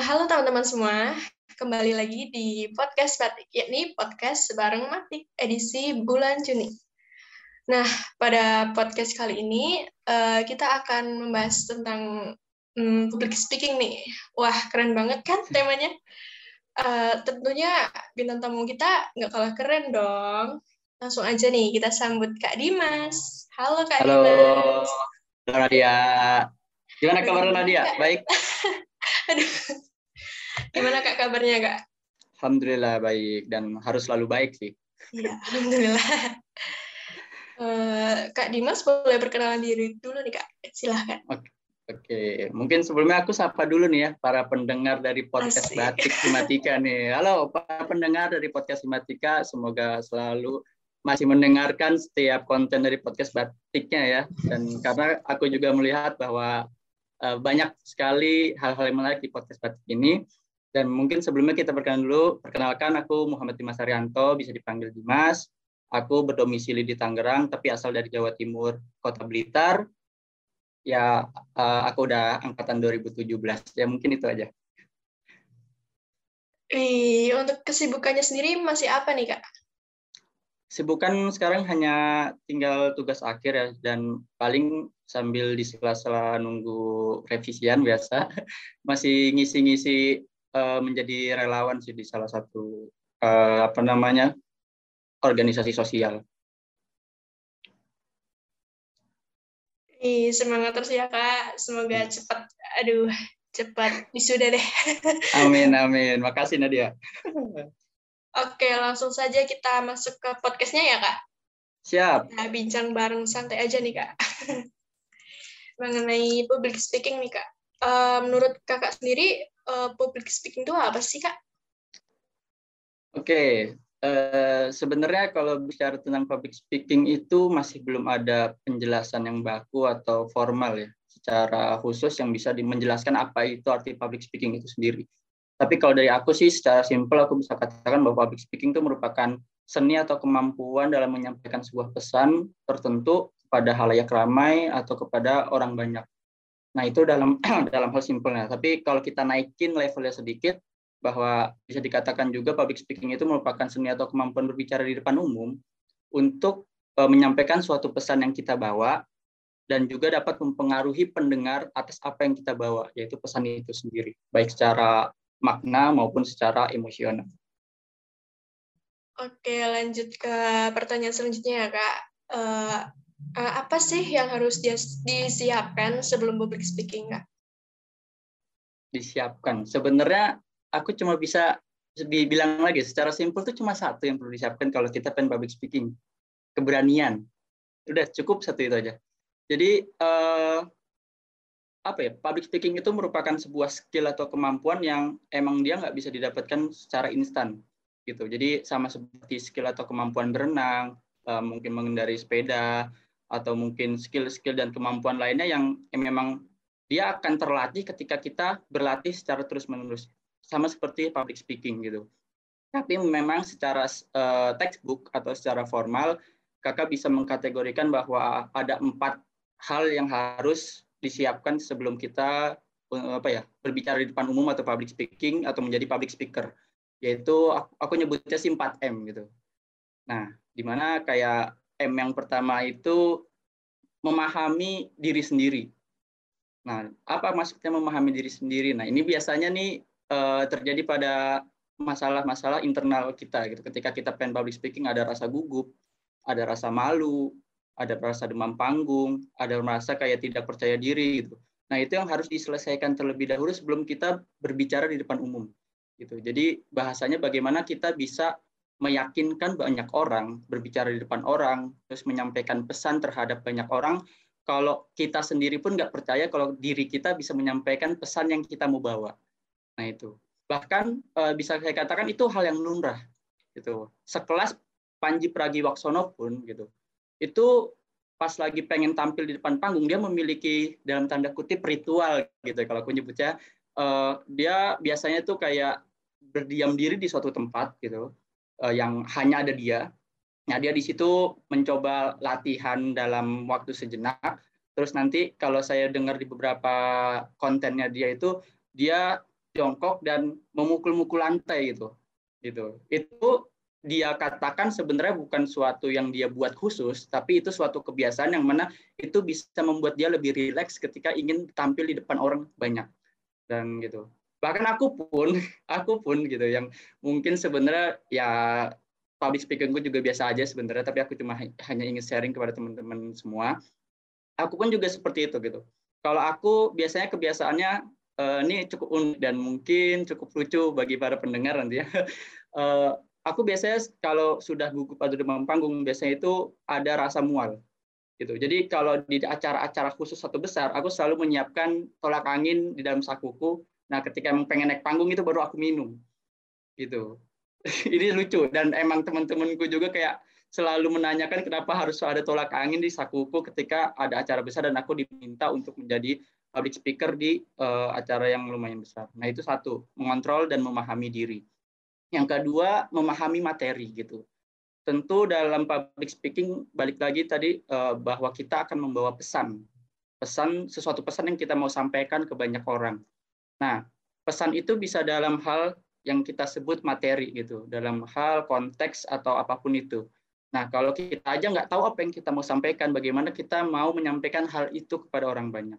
Halo teman-teman semua, kembali lagi di podcast Batik, yakni podcast bareng Matik edisi bulan Juni. Nah, pada podcast kali ini uh, kita akan membahas tentang um, public speaking nih. Wah, keren banget kan temanya? Uh, tentunya bintang tamu kita nggak kalah keren dong. Langsung aja nih kita sambut Kak Dimas. Halo Kak Halo. Dimas. Nadia. Gimana kabar Nadia? Baik. Aduh. Gimana Kak kabarnya Kak? Alhamdulillah baik dan harus selalu baik sih. Iya, alhamdulillah. Uh, Kak Dimas boleh perkenalan diri dulu nih Kak. Silahkan. Oke. Oke, mungkin sebelumnya aku sapa dulu nih ya para pendengar dari podcast Asik. Batik Simatika nih. Halo para pendengar dari podcast Simatika, semoga selalu masih mendengarkan setiap konten dari podcast batiknya ya. Dan karena aku juga melihat bahwa uh, banyak sekali hal-hal yang menarik di podcast batik ini. Dan mungkin sebelumnya kita perkenalan dulu. Perkenalkan aku Muhammad Dimas Arianto bisa dipanggil Dimas. Aku berdomisili di Tangerang tapi asal dari Jawa Timur Kota Blitar. Ya uh, aku udah angkatan 2017 ya mungkin itu aja. Ih, untuk kesibukannya sendiri masih apa nih kak? Sibukan sekarang hanya tinggal tugas akhir ya dan paling sambil di sela-sela nunggu revisian biasa masih ngisi-ngisi uh, menjadi relawan sih di salah satu uh, apa namanya organisasi sosial. Ih, semangat terus ya kak, semoga iya. cepat, aduh cepat wisuda deh. Amin amin, makasih Nadia. Oke, langsung saja kita masuk ke podcastnya ya, Kak? Siap. Nah, bincang bareng santai aja nih, Kak. Mengenai public speaking nih, Kak. Uh, menurut Kakak sendiri, uh, public speaking itu apa sih, Kak? Oke, uh, sebenarnya kalau bicara tentang public speaking itu masih belum ada penjelasan yang baku atau formal ya, secara khusus yang bisa menjelaskan apa itu arti public speaking itu sendiri. Tapi kalau dari aku sih secara simpel aku bisa katakan bahwa public speaking itu merupakan seni atau kemampuan dalam menyampaikan sebuah pesan tertentu kepada halayak ramai atau kepada orang banyak. Nah, itu dalam dalam hal simpelnya. Tapi kalau kita naikin levelnya sedikit bahwa bisa dikatakan juga public speaking itu merupakan seni atau kemampuan berbicara di depan umum untuk e, menyampaikan suatu pesan yang kita bawa dan juga dapat mempengaruhi pendengar atas apa yang kita bawa, yaitu pesan itu sendiri, baik secara makna maupun secara emosional. Oke, lanjut ke pertanyaan selanjutnya ya, Kak. Uh, uh, apa sih yang harus disiapkan sebelum public speaking, Kak? Disiapkan. Sebenarnya aku cuma bisa dibilang lagi, secara simpel itu cuma satu yang perlu disiapkan kalau kita pengen public speaking. Keberanian. Udah cukup satu itu aja. Jadi uh, apa ya public speaking itu merupakan sebuah skill atau kemampuan yang emang dia nggak bisa didapatkan secara instan gitu. Jadi sama seperti skill atau kemampuan berenang uh, mungkin mengendari sepeda atau mungkin skill-skill dan kemampuan lainnya yang, yang memang dia akan terlatih ketika kita berlatih secara terus-menerus sama seperti public speaking gitu. Tapi memang secara uh, textbook atau secara formal kakak bisa mengkategorikan bahwa ada empat hal yang harus disiapkan sebelum kita eh, apa ya berbicara di depan umum atau public speaking atau menjadi public speaker yaitu aku, aku nyebutnya sih 4M gitu. Nah, di mana kayak M yang pertama itu memahami diri sendiri. Nah, apa maksudnya memahami diri sendiri? Nah, ini biasanya nih uh, terjadi pada masalah-masalah internal kita gitu. Ketika kita pengen public speaking ada rasa gugup, ada rasa malu, ada merasa demam panggung, ada merasa kayak tidak percaya diri gitu. Nah, itu yang harus diselesaikan terlebih dahulu sebelum kita berbicara di depan umum. Gitu. Jadi bahasanya bagaimana kita bisa meyakinkan banyak orang, berbicara di depan orang, terus menyampaikan pesan terhadap banyak orang, kalau kita sendiri pun nggak percaya kalau diri kita bisa menyampaikan pesan yang kita mau bawa. Nah itu. Bahkan eh, bisa saya katakan itu hal yang lumrah. Gitu. Sekelas Panji Pragiwaksono pun gitu itu pas lagi pengen tampil di depan panggung dia memiliki dalam tanda kutip ritual gitu kalau aku nyebutnya uh, dia biasanya tuh kayak berdiam diri di suatu tempat gitu uh, yang hanya ada dia nah dia di situ mencoba latihan dalam waktu sejenak Terus nanti kalau saya dengar di beberapa kontennya dia itu dia jongkok dan memukul-mukul lantai gitu. Gitu. Itu dia katakan sebenarnya bukan suatu yang dia buat khusus, tapi itu suatu kebiasaan yang mana itu bisa membuat dia lebih rileks ketika ingin tampil di depan orang banyak dan gitu. Bahkan aku pun, aku pun gitu yang mungkin sebenarnya ya public speakingku juga biasa aja sebenarnya, tapi aku cuma hanya ingin sharing kepada teman-teman semua. Aku pun juga seperti itu gitu. Kalau aku biasanya kebiasaannya uh, ini cukup unik dan mungkin cukup lucu bagi para pendengar nanti ya. Aku biasanya kalau sudah gugup atau demam panggung biasanya itu ada rasa mual gitu. Jadi kalau di acara-acara khusus satu besar, aku selalu menyiapkan tolak angin di dalam sakuku. Nah, ketika emang pengen naik panggung itu baru aku minum. Gitu. Ini lucu dan emang teman-temanku juga kayak selalu menanyakan kenapa harus ada tolak angin di sakuku ketika ada acara besar dan aku diminta untuk menjadi public speaker di uh, acara yang lumayan besar. Nah, itu satu, mengontrol dan memahami diri. Yang kedua, memahami materi gitu. Tentu dalam public speaking balik lagi tadi eh, bahwa kita akan membawa pesan. Pesan sesuatu pesan yang kita mau sampaikan ke banyak orang. Nah, pesan itu bisa dalam hal yang kita sebut materi gitu, dalam hal konteks atau apa pun itu. Nah, kalau kita aja nggak tahu apa yang kita mau sampaikan, bagaimana kita mau menyampaikan hal itu kepada orang banyak.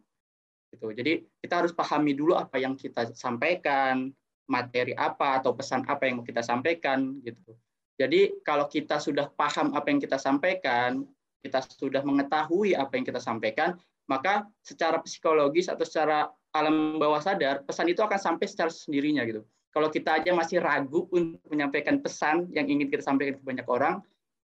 Gitu. Jadi kita harus pahami dulu apa yang kita sampaikan, materi apa atau pesan apa yang mau kita sampaikan gitu. Jadi kalau kita sudah paham apa yang kita sampaikan, kita sudah mengetahui apa yang kita sampaikan, maka secara psikologis atau secara alam bawah sadar pesan itu akan sampai secara sendirinya gitu. Kalau kita aja masih ragu untuk menyampaikan pesan yang ingin kita sampaikan ke banyak orang,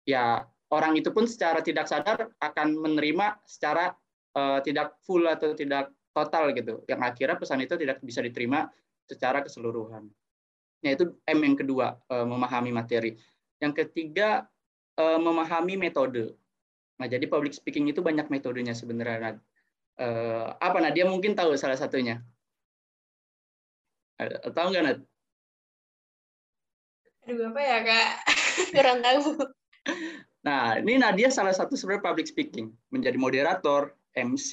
ya orang itu pun secara tidak sadar akan menerima secara uh, tidak full atau tidak total gitu. Yang akhirnya pesan itu tidak bisa diterima secara keseluruhan. Nah, itu M yang kedua, eh, memahami materi. Yang ketiga, eh, memahami metode. Nah, jadi public speaking itu banyak metodenya sebenarnya. Nah, apa nah dia mungkin tahu salah satunya. Tahu nggak Nat? Aduh, apa ya Kak? Kurang tahu. Nah, ini Nadia salah satu sebenarnya public speaking. Menjadi moderator, MC,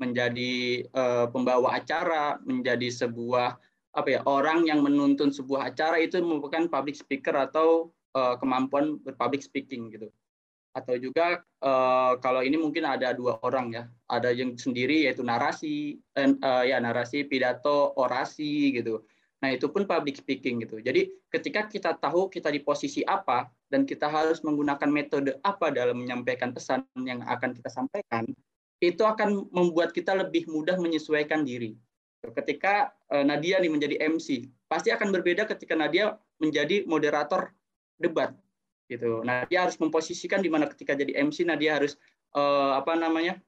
menjadi uh, pembawa acara, menjadi sebuah apa ya orang yang menuntun sebuah acara itu merupakan public speaker atau uh, kemampuan berpublic speaking gitu. Atau juga uh, kalau ini mungkin ada dua orang ya, ada yang sendiri yaitu narasi, uh, ya narasi, pidato, orasi gitu. Nah itu pun public speaking gitu. Jadi ketika kita tahu kita di posisi apa dan kita harus menggunakan metode apa dalam menyampaikan pesan yang akan kita sampaikan, itu akan membuat kita lebih mudah menyesuaikan diri. Ketika eh, Nadia nih menjadi MC, pasti akan berbeda ketika Nadia menjadi moderator debat. Gitu. Nadia harus memposisikan di mana ketika jadi MC Nadia harus uh, apa namanya?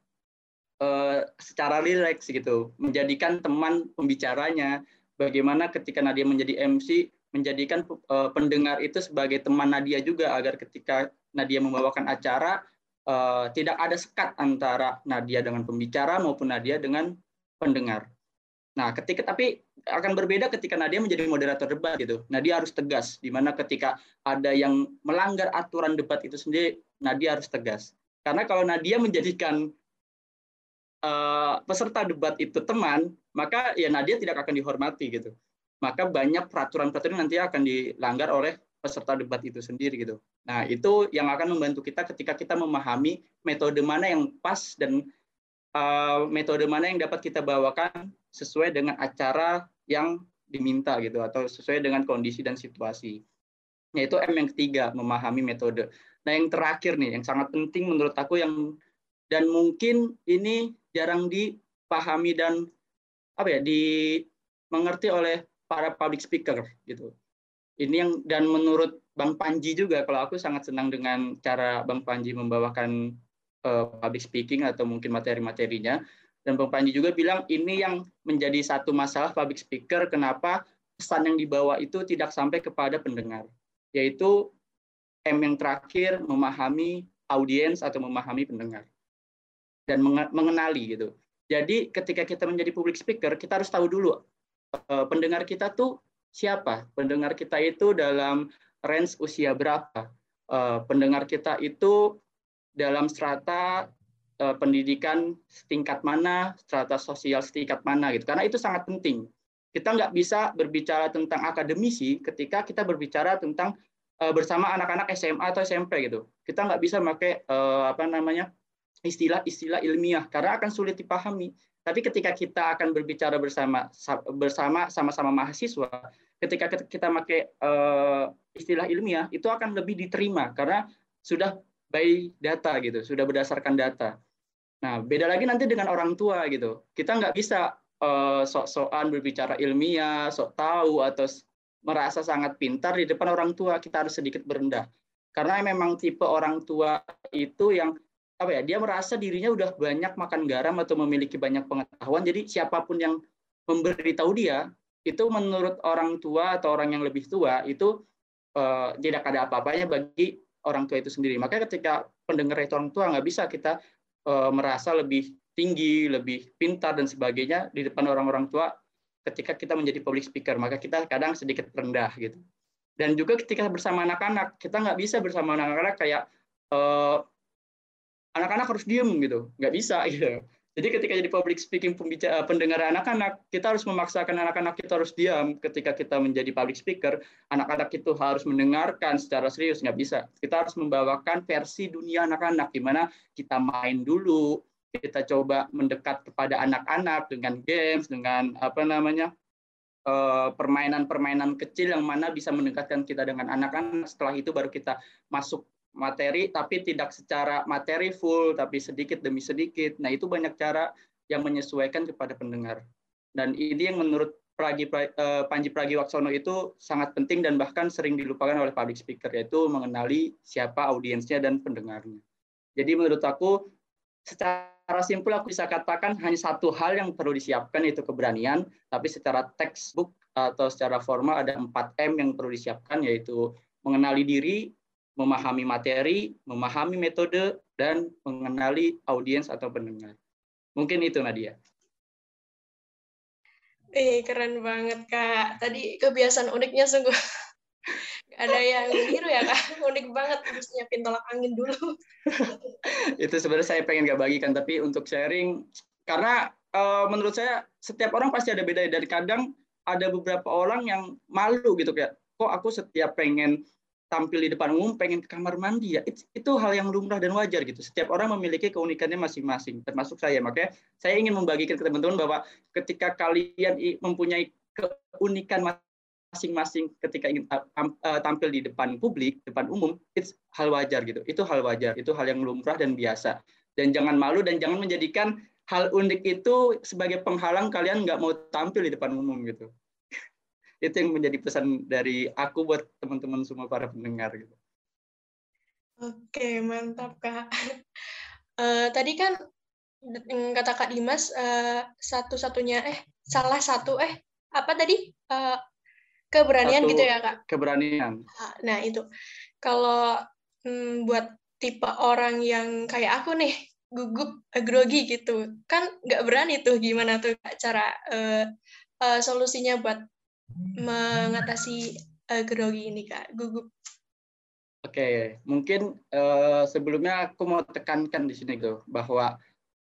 Uh, secara rileks gitu, menjadikan teman pembicaranya. Bagaimana ketika Nadia menjadi MC, menjadikan uh, pendengar itu sebagai teman Nadia juga agar ketika Nadia membawakan acara uh, tidak ada sekat antara Nadia dengan pembicara maupun Nadia dengan pendengar. Nah, ketika tapi akan berbeda ketika Nadia menjadi moderator debat gitu. Nadia harus tegas di mana ketika ada yang melanggar aturan debat itu sendiri Nadia harus tegas. Karena kalau Nadia menjadikan uh, peserta debat itu teman, maka ya Nadia tidak akan dihormati gitu. Maka banyak peraturan-peraturan nanti akan dilanggar oleh peserta debat itu sendiri gitu. Nah, itu yang akan membantu kita ketika kita memahami metode mana yang pas dan uh, metode mana yang dapat kita bawakan sesuai dengan acara yang diminta gitu atau sesuai dengan kondisi dan situasi. Yaitu M yang ketiga, memahami metode. Nah, yang terakhir nih yang sangat penting menurut aku yang dan mungkin ini jarang dipahami dan apa ya, dimengerti oleh para public speaker gitu ini yang dan menurut Bang Panji juga kalau aku sangat senang dengan cara Bang Panji membawakan uh, public speaking atau mungkin materi-materinya. Dan Bang Panji juga bilang ini yang menjadi satu masalah public speaker kenapa pesan yang dibawa itu tidak sampai kepada pendengar? Yaitu M yang terakhir memahami audiens atau memahami pendengar. Dan mengenali gitu. Jadi ketika kita menjadi public speaker kita harus tahu dulu uh, pendengar kita tuh siapa pendengar kita itu dalam range usia berapa uh, pendengar kita itu dalam strata uh, pendidikan setingkat mana, strata sosial setingkat mana gitu. Karena itu sangat penting. Kita nggak bisa berbicara tentang akademisi ketika kita berbicara tentang uh, bersama anak-anak SMA atau SMP gitu. Kita nggak bisa pakai apa namanya istilah-istilah ilmiah karena akan sulit dipahami. Tapi ketika kita akan berbicara bersama bersama sama-sama mahasiswa, ketika kita pakai uh, istilah ilmiah itu akan lebih diterima karena sudah by data gitu, sudah berdasarkan data. Nah, beda lagi nanti dengan orang tua gitu. Kita nggak bisa uh, sok-sokan berbicara ilmiah, sok tahu atau merasa sangat pintar di depan orang tua. Kita harus sedikit berendah. Karena memang tipe orang tua itu yang apa ya dia merasa dirinya udah banyak makan garam atau memiliki banyak pengetahuan jadi siapa pun yang memberitahu dia itu menurut orang tua atau orang yang lebih tua itu uh, tidak ada apa-apanya bagi orang tua itu sendiri. Makanya ketika pendengar itu orang tua nggak bisa kita uh, merasa lebih tinggi lebih pintar dan sebagainya di depan orang-orang tua ketika kita menjadi public speaker. Maka kita kadang sedikit rendah gitu. Dan juga ketika bersama anak-anak kita nggak bisa bersama anak-anak kayak uh, anak-anak harus diem gitu. Nggak bisa gitu. Jadi ketika jadi public speaking pembicara pendengar anak-anak kita harus memaksakan anak-anak kita harus diam. Ketika kita menjadi public speaker anak-anak itu harus mendengarkan secara serius. Nggak bisa. Kita harus membawakan versi dunia anak-anak gimana kita main dulu kita coba mendekat kepada anak-anak dengan games dengan apa namanya eh, permainan-permainan kecil yang mana bisa mendekatkan kita dengan anak-anak. Setelah itu baru kita masuk materi tapi tidak secara materi full tapi sedikit demi sedikit. Nah, itu banyak cara yang menyesuaikan kepada pendengar. Dan ini yang menurut Pragi, eh, Panji Pragiwaksono itu sangat penting dan bahkan sering dilupakan oleh public speaker yaitu mengenali siapa audiensnya dan pendengarnya. Jadi menurut aku secara simpel aku bisa katakan hanya satu hal yang perlu disiapkan yaitu keberanian, tapi secara textbook atau secara formal ada 4M yang perlu disiapkan yaitu mengenali diri, memahami materi, memahami metode, dan mengenali audiens atau pendengar. Mungkin itu Nadia. Eh, keren banget Kak. Tadi kebiasaan uniknya sungguh ada yang biru ya Kak. Unik banget harus nyiapin tolak angin dulu. itu sebenarnya saya pengen gak bagikan, tapi untuk sharing, karena uh, menurut saya setiap orang pasti ada beda dari kadang ada beberapa orang yang malu gitu kayak kok aku setiap pengen tampil di depan umum pengen ke kamar mandi ya itu, itu hal yang lumrah dan wajar gitu. Setiap orang memiliki keunikannya masing-masing termasuk saya. Makanya saya ingin membagikan ke teman-teman bahwa ketika kalian mempunyai keunikan masing-masing ketika ingin tampil di depan publik depan umum itu hal wajar gitu. Itu hal wajar itu hal yang lumrah dan biasa. Dan jangan malu dan jangan menjadikan hal unik itu sebagai penghalang kalian nggak mau tampil di depan umum gitu itu yang menjadi pesan dari aku buat teman-teman semua para pendengar gitu. Oke, mantap Kak. Uh, tadi kan kata Kak Dimas uh, satu-satunya eh salah satu eh apa tadi uh, keberanian satu, gitu ya Kak? Keberanian. Ah, nah, itu. Kalau hmm, buat tipe orang yang kayak aku nih gugup grogi gitu kan nggak berani tuh gimana tuh cara uh, uh, solusinya buat mengatasi uh, grogi ini kak gugup Oke, okay. mungkin uh, sebelumnya aku mau tekankan di sini tuh bahwa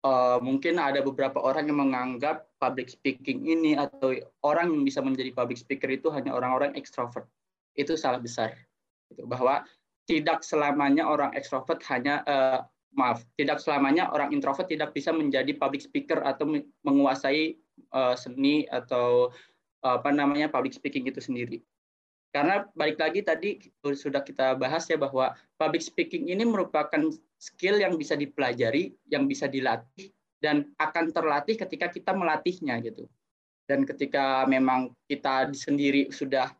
uh, mungkin ada beberapa orang yang menganggap public speaking ini atau orang yang bisa menjadi public speaker itu hanya orang-orang ekstrovert. Itu salah besar. Gitu. Bahwa tidak selamanya orang ekstrovert hanya uh, maaf, tidak selamanya orang introvert tidak bisa menjadi public speaker atau menguasai uh, seni atau apa namanya public speaking itu sendiri. Karena balik lagi tadi sudah kita bahas ya bahwa public speaking ini merupakan skill yang bisa dipelajari, yang bisa dilatih dan akan terlatih ketika kita melatihnya gitu. Dan ketika memang kita sendiri sudah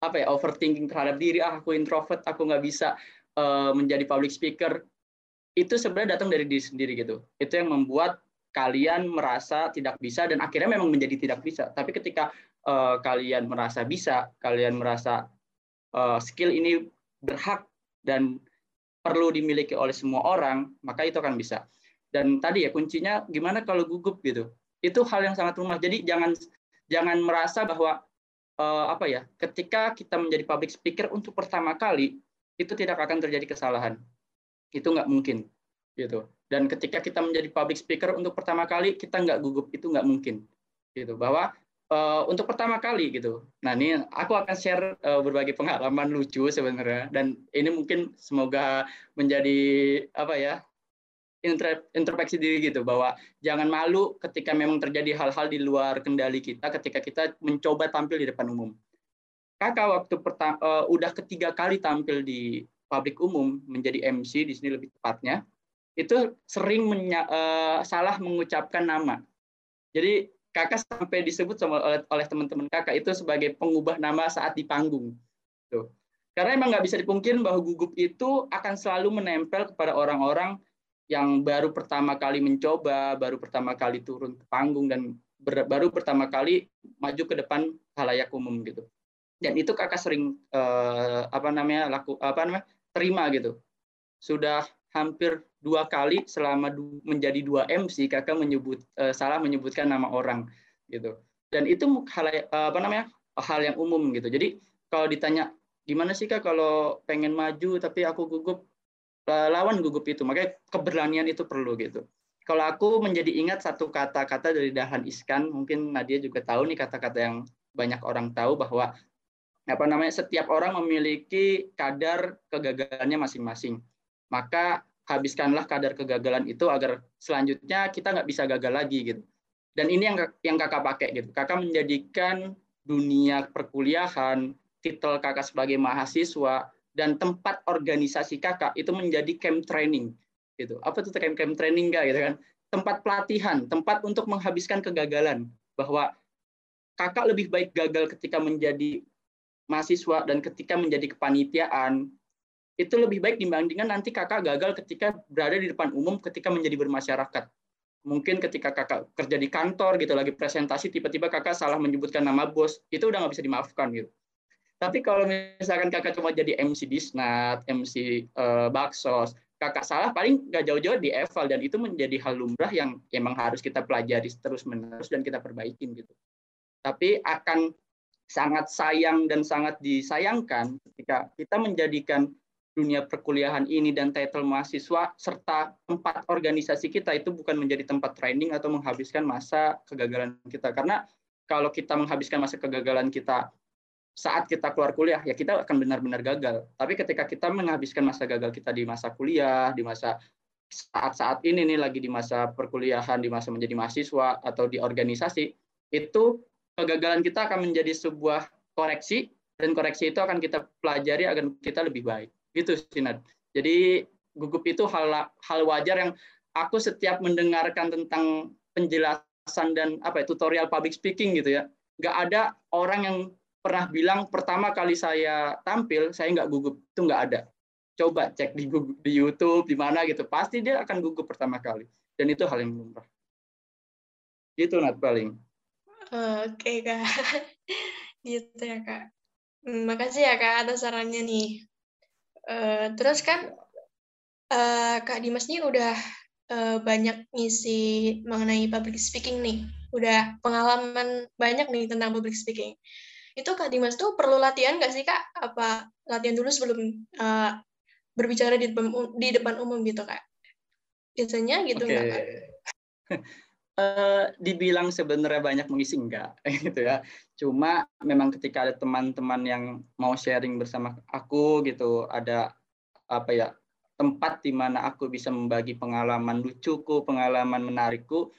apa ya overthinking terhadap diri, ah aku introvert, aku nggak bisa uh, menjadi public speaker, itu sebenarnya datang dari diri sendiri gitu. Itu yang membuat kalian merasa tidak bisa dan akhirnya memang menjadi tidak bisa. Tapi ketika uh, kalian merasa bisa, kalian merasa uh, skill ini berhak dan perlu dimiliki oleh semua orang, maka itu akan bisa. Dan tadi ya kuncinya gimana kalau gugup gitu. Itu hal yang sangat rumah. Jadi jangan jangan merasa bahwa uh, apa ya, ketika kita menjadi public speaker untuk pertama kali itu tidak akan terjadi kesalahan. Itu nggak mungkin gitu. Dan ketika kita menjadi public speaker untuk pertama kali kita nggak gugup itu nggak mungkin, gitu. Bahwa uh, untuk pertama kali gitu. Nah ini aku akan share uh, berbagai pengalaman lucu sebenarnya dan ini mungkin semoga menjadi apa ya introspeksi diri gitu bahwa jangan malu ketika memang terjadi hal-hal di luar kendali kita ketika kita mencoba tampil di depan umum. Kakak waktu uh, udah ketiga kali tampil di publik umum menjadi MC di sini lebih tepatnya itu sering uh, salah mengucapkan nama. Jadi kakak sampai disebut sama oleh, oleh teman-teman kakak itu sebagai pengubah nama saat di panggung. Tuh. Karena emang nggak bisa dipungkiri bahwa gugup itu akan selalu menempel kepada orang-orang yang baru pertama kali mencoba, baru pertama kali turun ke panggung dan ber, baru pertama kali maju ke depan halayak umum gitu. Dan itu kakak sering eh, apa namanya laku apa namanya terima gitu. Sudah hampir dua kali selama du, menjadi dua MC kakak menyebut eh, salah menyebutkan nama orang gitu. Dan itu hal apa namanya hal yang umum gitu. Jadi kalau ditanya gimana sih kak kalau pengen maju tapi aku gugup Eh, lawan gugup itu. Makanya keberanian itu perlu gitu. Kalau aku menjadi ingat satu kata-kata dari Dahlan Iskan, mungkin Nadia juga tahu nih kata-kata yang banyak orang tahu bahwa apa namanya setiap orang memiliki kadar kegagalannya masing-masing. Maka habiskanlah kadar kegagalan itu agar selanjutnya kita nggak bisa gagal lagi gitu. Dan ini yang yang kakak pakai gitu. Kakak menjadikan dunia perkuliahan, titel kakak sebagai mahasiswa dan tempat organisasi kakak itu menjadi camp training gitu apa tuh camp camp training kak gitu kan tempat pelatihan tempat untuk menghabiskan kegagalan bahwa kakak lebih baik gagal ketika menjadi mahasiswa dan ketika menjadi kepanitiaan itu lebih baik dibandingkan nanti kakak gagal ketika berada di depan umum ketika menjadi bermasyarakat mungkin ketika kakak kerja di kantor gitu lagi presentasi tiba-tiba kakak salah menyebutkan nama bos itu udah nggak bisa dimaafkan gitu tapi kalau misalkan kakak cuma jadi MC Disnat, MC uh, Baksos, kakak salah paling nggak jauh-jauh di eval dan itu menjadi hal lumrah yang emang harus kita pelajari terus menerus dan kita perbaikin gitu. Tapi akan sangat sayang dan sangat disayangkan ketika kita menjadikan dunia perkuliahan ini dan title mahasiswa serta tempat organisasi kita itu bukan menjadi tempat training atau menghabiskan masa kegagalan kita karena kalau kita menghabiskan masa kegagalan kita saat kita keluar kuliah ya kita akan benar-benar gagal. Tapi ketika kita menghabiskan masa gagal kita di masa kuliah, di masa saat-saat ini nih lagi di masa perkuliahan, di masa menjadi mahasiswa atau di organisasi, itu kegagalan kita akan menjadi sebuah koreksi dan koreksi itu akan kita pelajari agar kita lebih baik. Gitu Sinad. Jadi gugup itu hal hal wajar yang aku setiap mendengarkan tentang penjelasan dan apa ya, tutorial public speaking gitu ya, nggak ada orang yang pernah bilang pertama kali saya tampil saya nggak gugup. Itu nggak ada. Coba cek di Google, di YouTube di mana gitu. Pasti dia akan gugup pertama kali. Dan itu hal yang lumrah. Gitu nat paling. Oke kak. Gitu ya kak. Hmm, makasih ya kak atas sarannya nih uh, terus kan uh, kak Dimas nih udah uh, banyak ngisi mengenai public speaking nih udah pengalaman banyak nih tentang public speaking itu Kak Dimas tuh perlu latihan nggak sih Kak? Apa latihan dulu sebelum uh, berbicara di depan, di depan umum gitu Kak? Biasanya gitu okay. nggak Kak? Uh, dibilang sebenarnya banyak mengisi enggak gitu ya. Cuma memang ketika ada teman-teman yang mau sharing bersama aku gitu, ada apa ya tempat di mana aku bisa membagi pengalaman lucuku, pengalaman menarikku,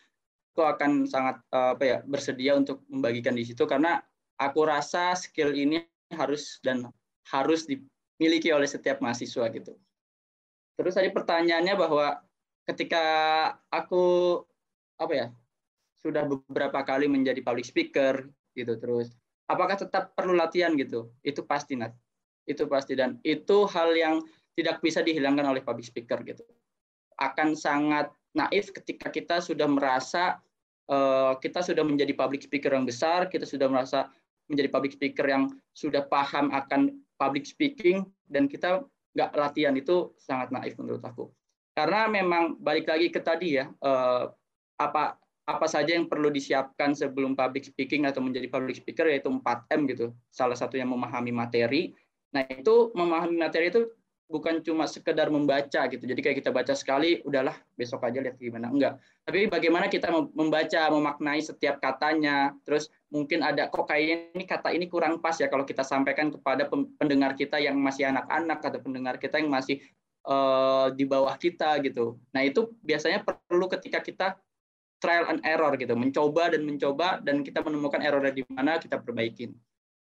aku akan sangat uh, apa ya bersedia untuk membagikan di situ karena aku rasa skill ini harus dan harus dimiliki oleh setiap mahasiswa gitu. Terus tadi pertanyaannya bahwa ketika aku apa ya sudah beberapa kali menjadi public speaker gitu terus. Apakah tetap perlu latihan gitu? Itu pasti nat. Itu pasti. Dan itu hal yang tidak bisa dihilangkan oleh public speaker gitu. Akan sangat naif ketika kita sudah merasa uh, kita sudah menjadi public speaker yang besar kita sudah merasa menjadi public speaker yang sudah paham akan public speaking dan kita nggak latihan itu sangat naif menurut aku. Karena memang balik lagi ke tadi ya eh, apa apa saja yang perlu disiapkan sebelum public speaking atau menjadi public speaker yaitu 4M gitu. Salah satunya memahami materi. Nah, itu memahami materi itu bukan cuma sekedar membaca gitu. Jadi kayak kita baca sekali, udahlah besok aja lihat gimana. Enggak. Tapi bagaimana kita membaca, memaknai setiap katanya. Terus mungkin ada kok kayaknya ini kata ini kurang pas ya kalau kita sampaikan kepada pendengar kita yang masih anak-anak atau pendengar kita yang masih uh, di bawah kita gitu. Nah itu biasanya perlu ketika kita trial and error gitu, mencoba dan mencoba dan kita menemukan error di mana kita perbaikin.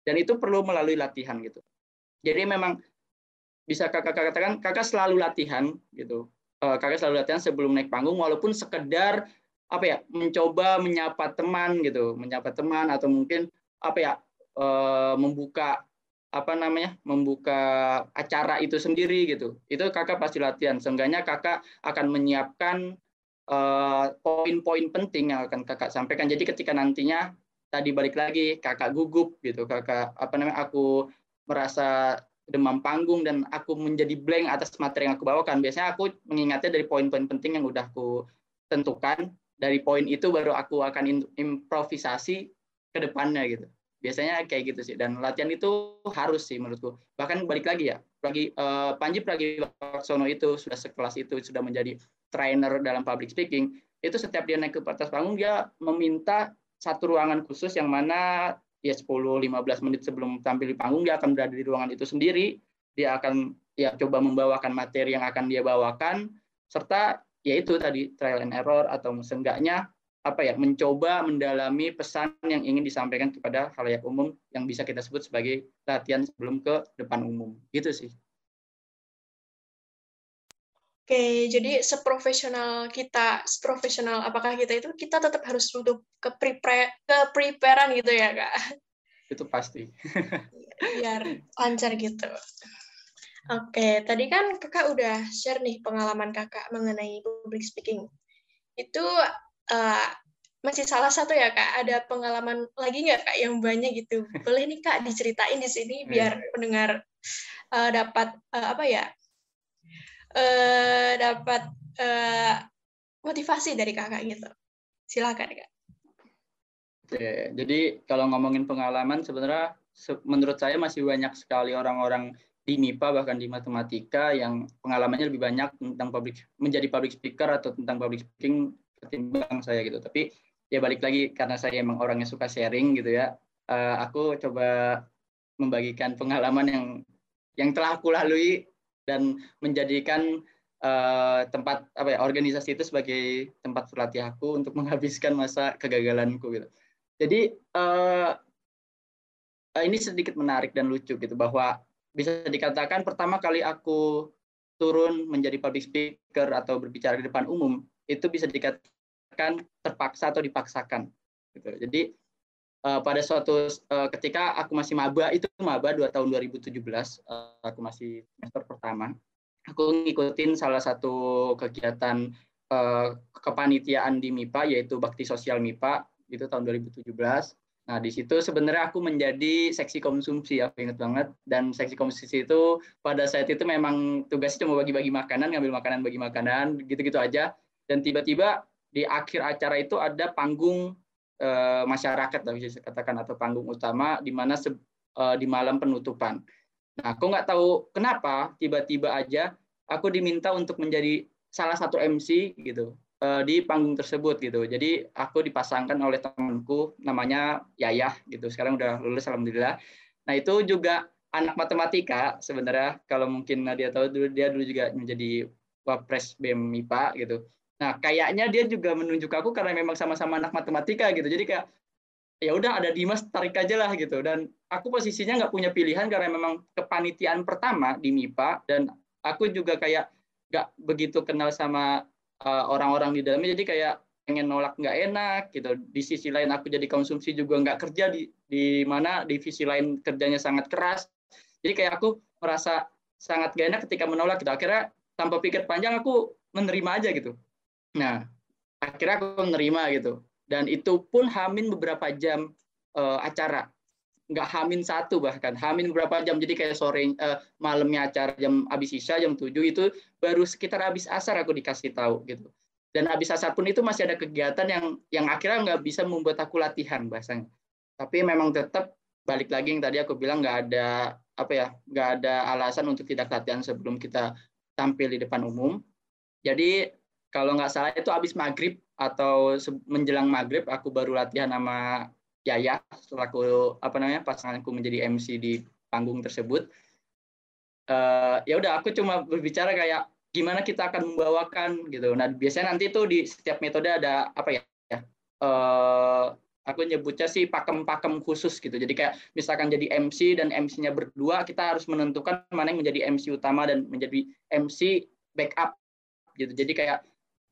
Dan itu perlu melalui latihan gitu. Jadi memang bisa kakak katakan kakak selalu latihan gitu. Uh, kakak selalu latihan sebelum naik panggung walaupun sekedar apa ya mencoba menyapa teman gitu. Menyapa teman atau mungkin apa ya uh, membuka apa namanya membuka acara itu sendiri gitu. Itu kakak pasti latihan. Seenggaknya kakak akan menyiapkan eh, poin-poin uh, penting yang akan kakak sampaikan jadi ketika nantinya tadi balik lagi kakak gugup gitu kakak apa namanya aku merasa demam panggung dan aku menjadi blank atas materi yang aku bawakan. Biasanya aku mengingatnya dari poin-poin penting yang udah aku tentukan. Dari poin itu baru aku akan improvisasi ke depannya gitu. Biasanya kayak gitu sih. Dan latihan itu harus sih menurutku. Bahkan balik lagi ya, lagi uh, Panji Pragiwaksono itu sudah sekelas itu sudah menjadi trainer dalam public speaking. Itu setiap dia naik ke atas panggung dia meminta satu ruangan khusus yang mana ya 10-15 menit sebelum tampil di panggung dia akan berada di ruangan itu sendiri dia akan ya coba membawakan materi yang akan dia bawakan serta yaitu tadi trial and error atau seenggaknya apa ya mencoba mendalami pesan yang ingin disampaikan kepada halayak umum yang bisa kita sebut sebagai latihan sebelum ke depan umum gitu sih Oke, jadi seprofesional kita, seprofesional apakah kita itu kita tetap harus untuk ke prepare ke preparean gitu ya, Kak? Itu pasti. Biar lancar gitu. Oke, tadi kan Kakak udah share nih pengalaman Kakak mengenai public speaking. Itu uh, masih salah satu ya, Kak. Ada pengalaman lagi nggak, Kak, yang banyak gitu? Boleh nih, Kak, diceritain di sini biar iya. pendengar uh, dapat uh, apa ya? Uh, dapat uh, motivasi dari kakak gitu. Silakan kak. Oke, jadi kalau ngomongin pengalaman sebenarnya menurut saya masih banyak sekali orang-orang di MIPA bahkan di matematika yang pengalamannya lebih banyak tentang public menjadi public speaker atau tentang public speaking ketimbang saya gitu. Tapi ya balik lagi karena saya emang orangnya suka sharing gitu ya. Uh, aku coba membagikan pengalaman yang yang telah aku lalui dan menjadikan uh, tempat apa ya organisasi itu sebagai tempat berlatih aku untuk menghabiskan masa kegagalanku gitu. Jadi uh, ini sedikit menarik dan lucu gitu bahwa bisa dikatakan pertama kali aku turun menjadi public speaker atau berbicara di depan umum itu bisa dikatakan terpaksa atau dipaksakan gitu. Jadi uh, pada suatu uh, ketika aku masih maba itu maba dua tahun 2017 uh, aku masih semester pertama aku ngikutin salah satu kegiatan uh, kepanitiaan di MIPA yaitu bakti sosial MIPA itu tahun 2017 Nah, di situ sebenarnya aku menjadi seksi konsumsi, aku ingat banget. Dan seksi konsumsi itu pada saat itu memang tugasnya cuma bagi-bagi makanan, ngambil makanan, bagi makanan, gitu-gitu aja. Dan tiba-tiba di akhir acara itu ada panggung Eh, masyarakat bisa katakan atau panggung utama di mana uh, di malam penutupan. Nah, aku nggak tahu kenapa tiba-tiba aja aku diminta untuk menjadi salah satu MC gitu uh, di panggung tersebut gitu. Jadi aku dipasangkan oleh temanku namanya Yayah gitu. Sekarang udah lulus alhamdulillah. Nah, itu juga anak matematika sebenarnya kalau mungkin Nadia tahu dulu dia dulu juga menjadi wapres BEM MIPA gitu. Nah, kayaknya dia juga menunjuk aku karena memang sama-sama anak matematika gitu. Jadi kayak ya udah ada Dimas tarik aja lah gitu. Dan aku posisinya nggak punya pilihan karena memang kepanitiaan pertama di MIPA dan aku juga kayak nggak begitu kenal sama uh, orang-orang di dalamnya. Jadi kayak pengen nolak nggak enak gitu. Di sisi lain aku jadi konsumsi juga nggak kerja di di mana divisi lain kerjanya sangat keras. Jadi kayak aku merasa sangat gak enak ketika menolak gitu. Akhirnya tanpa pikir panjang aku menerima aja gitu Nah, akhirnya aku menerima gitu. Dan itu pun hamin beberapa jam uh, acara. Nggak hamin satu bahkan, hamin beberapa jam. Jadi kayak sore, uh, malamnya acara jam habis isya, jam 7 itu baru sekitar habis asar aku dikasih tahu gitu. Dan habis asar pun itu masih ada kegiatan yang yang akhirnya nggak bisa membuat aku latihan bahasanya. Tapi memang tetap balik lagi yang tadi aku bilang nggak ada apa ya nggak ada alasan untuk tidak latihan sebelum kita tampil di depan umum. Jadi kalau nggak salah itu habis maghrib atau menjelang maghrib aku baru latihan sama Yaya selaku apa namanya pasanganku menjadi MC di panggung tersebut. Uh, ya udah aku cuma berbicara kayak gimana kita akan membawakan gitu. Nah biasanya nanti tuh di setiap metode ada apa ya? Uh, aku nyebutnya sih pakem-pakem khusus gitu. Jadi kayak misalkan jadi MC dan MC-nya berdua, kita harus menentukan mana yang menjadi MC utama dan menjadi MC backup gitu. Jadi kayak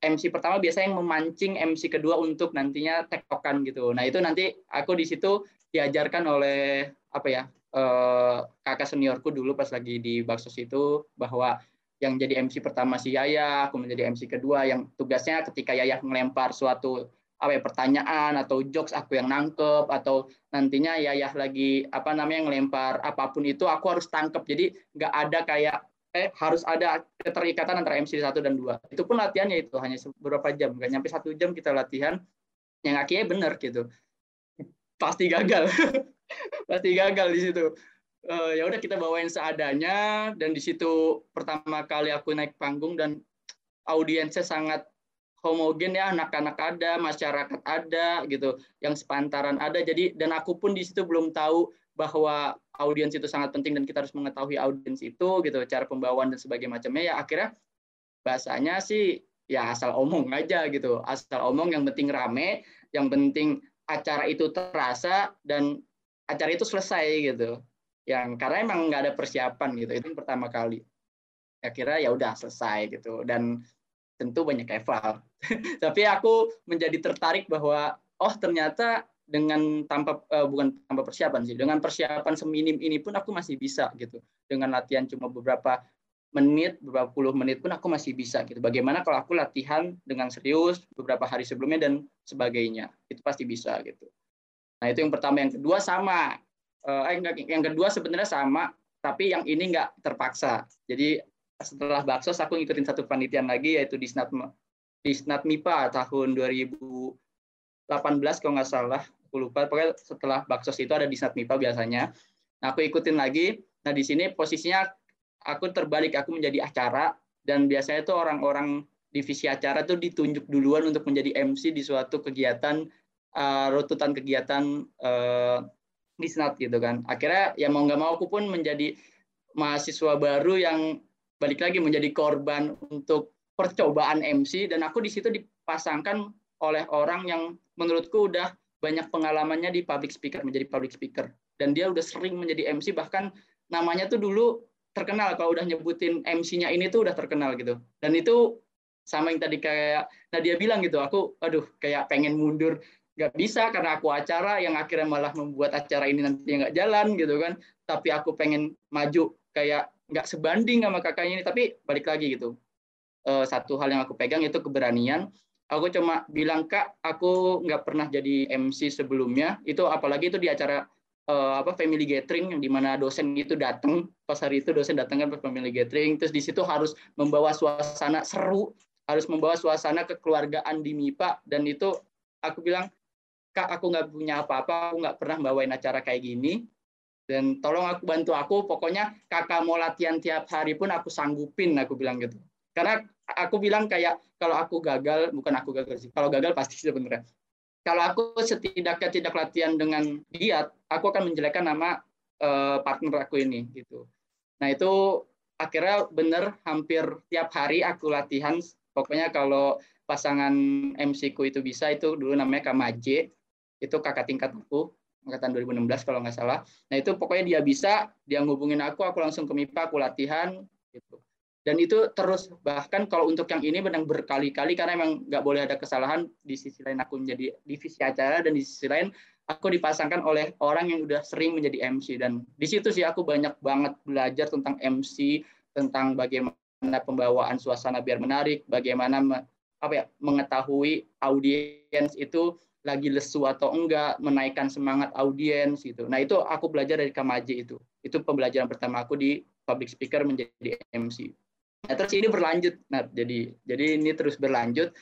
MC pertama biasanya yang memancing MC kedua untuk nantinya tektokan gitu. Nah itu nanti aku di situ diajarkan oleh apa ya eh, kakak seniorku dulu pas lagi di Baksos itu bahwa yang jadi MC pertama si Yaya, aku menjadi MC kedua yang tugasnya ketika Yaya melempar suatu apa ya pertanyaan atau jokes aku yang nangkep atau nantinya Yayah lagi apa namanya ngelempar apa pun itu aku harus tangkep jadi nggak ada kayak eh harus ada keterikatan antara MC satu dan dua. Itu pun latihannya itu hanya beberapa jam. Nggak nyampe satu jam kita latihan yang akhirnya benar gitu. Pasti gagal. Pasti gagal di situ. Uh, ya udah kita bawain seadanya dan di situ pertama kali aku naik panggung dan audiensnya sangat homogen ya anak-anak ada masyarakat ada gitu yang sepantaran ada. Jadi dan aku pun di situ belum tahu bahwa audiens itu sangat penting dan kita harus mengetahui audiens itu gitu cara pembawaan dan sebagainya macamnya ya akhirnya bahasanya sih ya asal omong aja gitu. Asal omong yang penting rame yang penting acara itu terasa dan acara itu selesai gitu. Yang karena emang nggak ada persiapan gitu. Itu yang pertama kali. Akhirnya ya udah selesai gitu. Dan tentu banyak eval tapi aku menjadi tertarik bahwa oh ternyata dengan tanpa uh, bukan tanpa persiapan sih dengan persiapan seminim ini pun aku masih bisa gitu. Dengan latihan cuma beberapa menit beberapa puluh menit pun aku masih bisa gitu. Bagaimana kalau aku latihan dengan serius beberapa hari sebelumnya dan sebagainya itu pasti bisa gitu. Nah itu yang pertama. Yang kedua sama. Uh, yang kedua sebenarnya sama tapi yang ini nggak terpaksa. Jadi setelah baksos aku ngikutin satu penelitian lagi yaitu di Snat di Snat MIPA tahun 2018 kalau nggak salah aku lupa. Pokoknya setelah baksos itu ada di Snat MIPA biasanya. Nah, aku ikutin lagi. Nah di sini posisinya aku terbalik. Aku menjadi acara. Dan biasanya itu orang-orang divisi acara tuh ditunjuk duluan untuk menjadi MC di suatu kegiatan uh, rututan kegiatan uh, di Snat gitu kan. Akhirnya ya mau nggak mau aku pun menjadi mahasiswa baru yang balik lagi menjadi korban untuk percobaan MC dan aku di situ dipasangkan oleh orang yang menurutku udah banyak pengalamannya di public speaker menjadi public speaker. Dan dia udah sering menjadi MC bahkan namanya tuh dulu terkenal kalau udah nyebutin MC-nya ini tuh udah terkenal gitu. Dan itu sama yang tadi kayak Nadia bilang gitu aku aduh kayak pengen mundur. Nggak bisa karena aku acara yang akhirnya malah membuat acara ini nanti nggak jalan gitu kan. Tapi aku pengen maju kayak nggak sebanding sama kakaknya ini. Tapi balik lagi gitu eh, satu hal yang aku pegang itu keberanian aku cuma bilang kak aku nggak pernah jadi MC sebelumnya. Itu apalagi itu di acara uh, apa family gathering yang di mana dosen itu datang pas hari itu dosen datang kan pas family gathering. Terus di situ harus membawa suasana seru harus membawa suasana kekeluargaan di MIPA dan itu aku bilang kak aku nggak punya apa-apa aku nggak pernah bawain acara kayak gini. Dan tolong aku bantu aku. Pokoknya kakak mau latihan tiap hari pun aku sanggupin aku bilang gitu. Karena aku bilang kayak kalau aku gagal bukan aku gagal sih kalau gagal pasti sebenarnya. Kalau aku setidaknya tidak latihan dengan giat aku akan menjelekkan nama uh, partner aku ini gitu. Nah itu akhirnya bener hampir tiap hari aku latihan. Pokoknya kalau pasangan MC ku itu bisa itu dulu namanya Kamaje itu kakak tingkat aku angkatan 2016 kalau nggak salah. Nah itu pokoknya dia bisa, dia ngubungin aku, aku langsung ke MIPA, aku latihan, gitu dan itu terus bahkan kalau untuk yang ini benang berkali-kali karena emang nggak boleh ada kesalahan di sisi lain aku menjadi divisi acara dan di sisi lain aku dipasangkan oleh orang yang udah sering menjadi MC dan di situ sih aku banyak banget belajar tentang MC tentang bagaimana pembawaan suasana biar menarik bagaimana apa ya mengetahui audiens itu lagi lesu atau enggak menaikkan semangat audiens gitu. Nah itu aku belajar dari Kamaje itu. Itu pembelajaran pertama aku di public speaker menjadi MC Nah, terus ini berlanjut. Nah, jadi jadi ini terus berlanjut.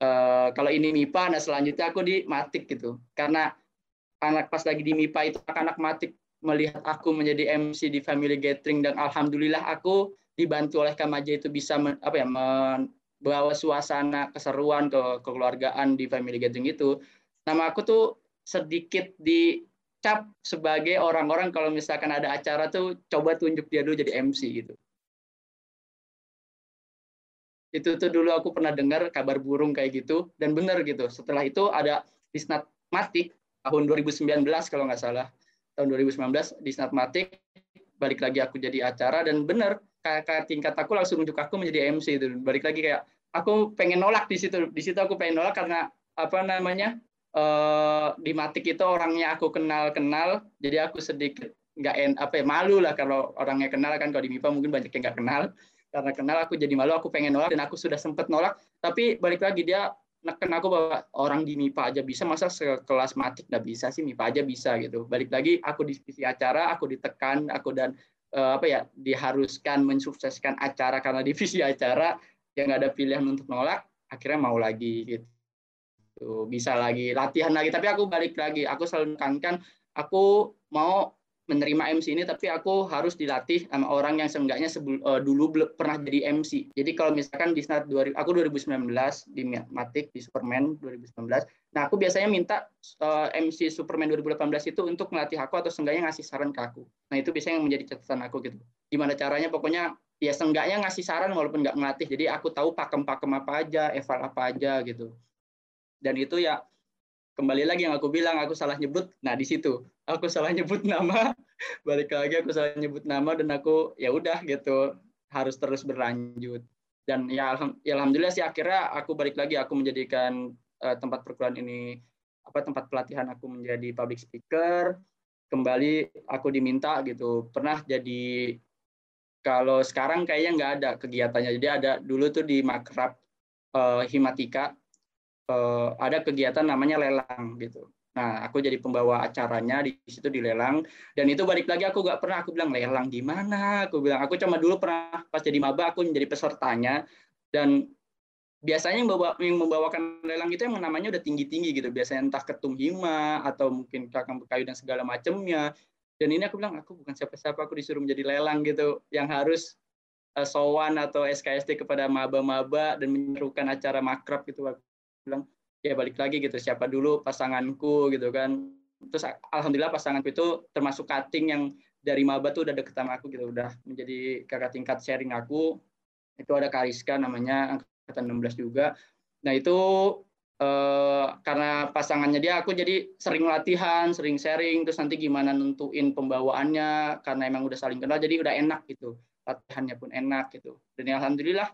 Uh, kalau ini MIPA, nah selanjutnya aku di matik gitu. Karena anak pas lagi di MIPA itu anak-anak matik melihat aku menjadi MC di Family Gathering dan alhamdulillah aku dibantu oleh Kamaja itu bisa men, apa ya membawa suasana keseruan ke kekeluargaan di Family Gathering itu. Nama aku tuh sedikit dicap sebagai orang-orang kalau misalkan ada acara tuh coba tunjuk dia dulu jadi MC gitu. Itu tuh dulu aku pernah dengar kabar burung kayak gitu dan benar gitu. Setelah itu ada Disnat Matik tahun 2019 kalau nggak salah. Tahun 2019 di Snapmatic balik lagi aku jadi acara dan bener kakak tingkat aku langsung nunjuk aku menjadi MC itu. Balik lagi kayak aku pengen nolak di situ. Di situ aku pengen nolak karena apa namanya uh, di Matik itu orangnya aku kenal kenal jadi aku sedikit nggak en apa ya malu lah kalau orangnya kenal kan. Kalau di MIPA mungkin banyak yang nggak kenal karena kenal aku jadi malu aku pengen nolak dan aku sudah sempet nolak. Tapi balik lagi dia neken aku bahwa orang di MIPA aja bisa masa sekelas matik nggak bisa sih? MIPA aja bisa gitu. Balik lagi aku di divisi acara aku ditekan aku dan uh, apa ya diharuskan mensukseskan acara karena divisi acara yang nggak ada pilihan untuk nolak akhirnya mau lagi gitu. Bisa lagi latihan lagi. Tapi aku balik lagi aku selalu menekankan aku mau menerima MC ini tapi aku harus dilatih sama orang yang seenggaknya sebul, uh, dulu belum pernah jadi MC. Jadi kalau misalkan di saat 2000 aku 2019 di Matik di Superman 2019. Nah, aku biasanya minta uh, eh, MC Superman 2018 itu untuk melatih aku atau seenggaknya ngasih saran ke aku. Nah, itu biasanya yang menjadi catatan aku gitu. Gimana caranya pokoknya ya seenggaknya ngasih saran walaupun nggak melatih. Jadi aku tahu pakem-pakem apa aja, eval apa aja gitu. Dan itu ya kembali lagi yang aku bilang aku salah nyebut nah di situ. Aku salah nyebut nama balik lagi aku salah nyebut nama dan aku ya udah gitu. Harus terus berlanjut. Dan ya, ya alhamdulillah sih akhirnya aku balik lagi aku menjadikan uh, tempat perkuliahan ini apa tempat pelatihan aku menjadi public speaker. Kembali aku diminta gitu. Pernah jadi kalau sekarang kayaknya nggak ada kegiatannya. Jadi ada dulu tuh di makrab uh, himatika uh, ada kegiatan namanya lelang gitu. Nah, aku jadi pembawa acaranya di situ dilelang dan itu balik lagi aku nggak pernah aku bilang lelang gimana, aku bilang aku cuma dulu pernah pas jadi maba aku menjadi pesertanya dan biasanya yang, bawa, yang membawakan lelang itu yang namanya udah tinggi-tinggi gitu, biasanya entah ketum hima atau mungkin kakang bekayu dan segala macamnya. Dan ini aku bilang aku bukan siapa-siapa, aku disuruh menjadi lelang gitu, yang harus uh, sowan atau SKSD kepada maba-maba dan menyerukan acara makrab gitu bilang ya balik lagi gitu siapa dulu pasanganku gitu kan. Terus alhamdulillah pasanganku itu termasuk cutting yang dari maba tuh udah deket sama aku gitu udah menjadi kakak tingkat sharing aku. Itu ada Kariska namanya angkatan 16 juga. Nah itu eh, karena pasangannya dia aku jadi sering latihan sering sharing terus nanti gimana nentuin pembawaannya karena emang udah saling kenal jadi udah enak gitu. Latihannya pun enak gitu. Dan ya, alhamdulillah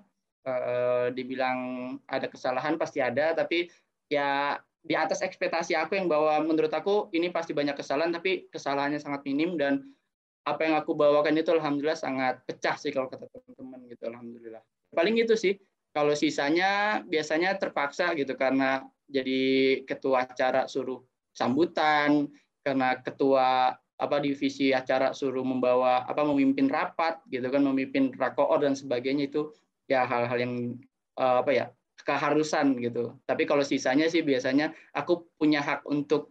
eh, dibilang ada kesalahan pasti ada tapi ya di atas ekspektasi aku yang bahwa menurut aku ini pasti banyak kesalahan tapi kesalahannya sangat minim dan apa yang aku bawakan itu alhamdulillah sangat pecah sih kalau kata teman-teman gitu alhamdulillah. Paling itu sih kalau sisanya biasanya terpaksa gitu karena jadi ketua acara suruh sambutan karena ketua apa divisi acara suruh membawa apa memimpin rapat gitu kan memimpin rakoor dan sebagainya itu ya hal-hal yang uh, apa ya keharusan gitu. Tapi kalau sisanya sih biasanya aku punya hak untuk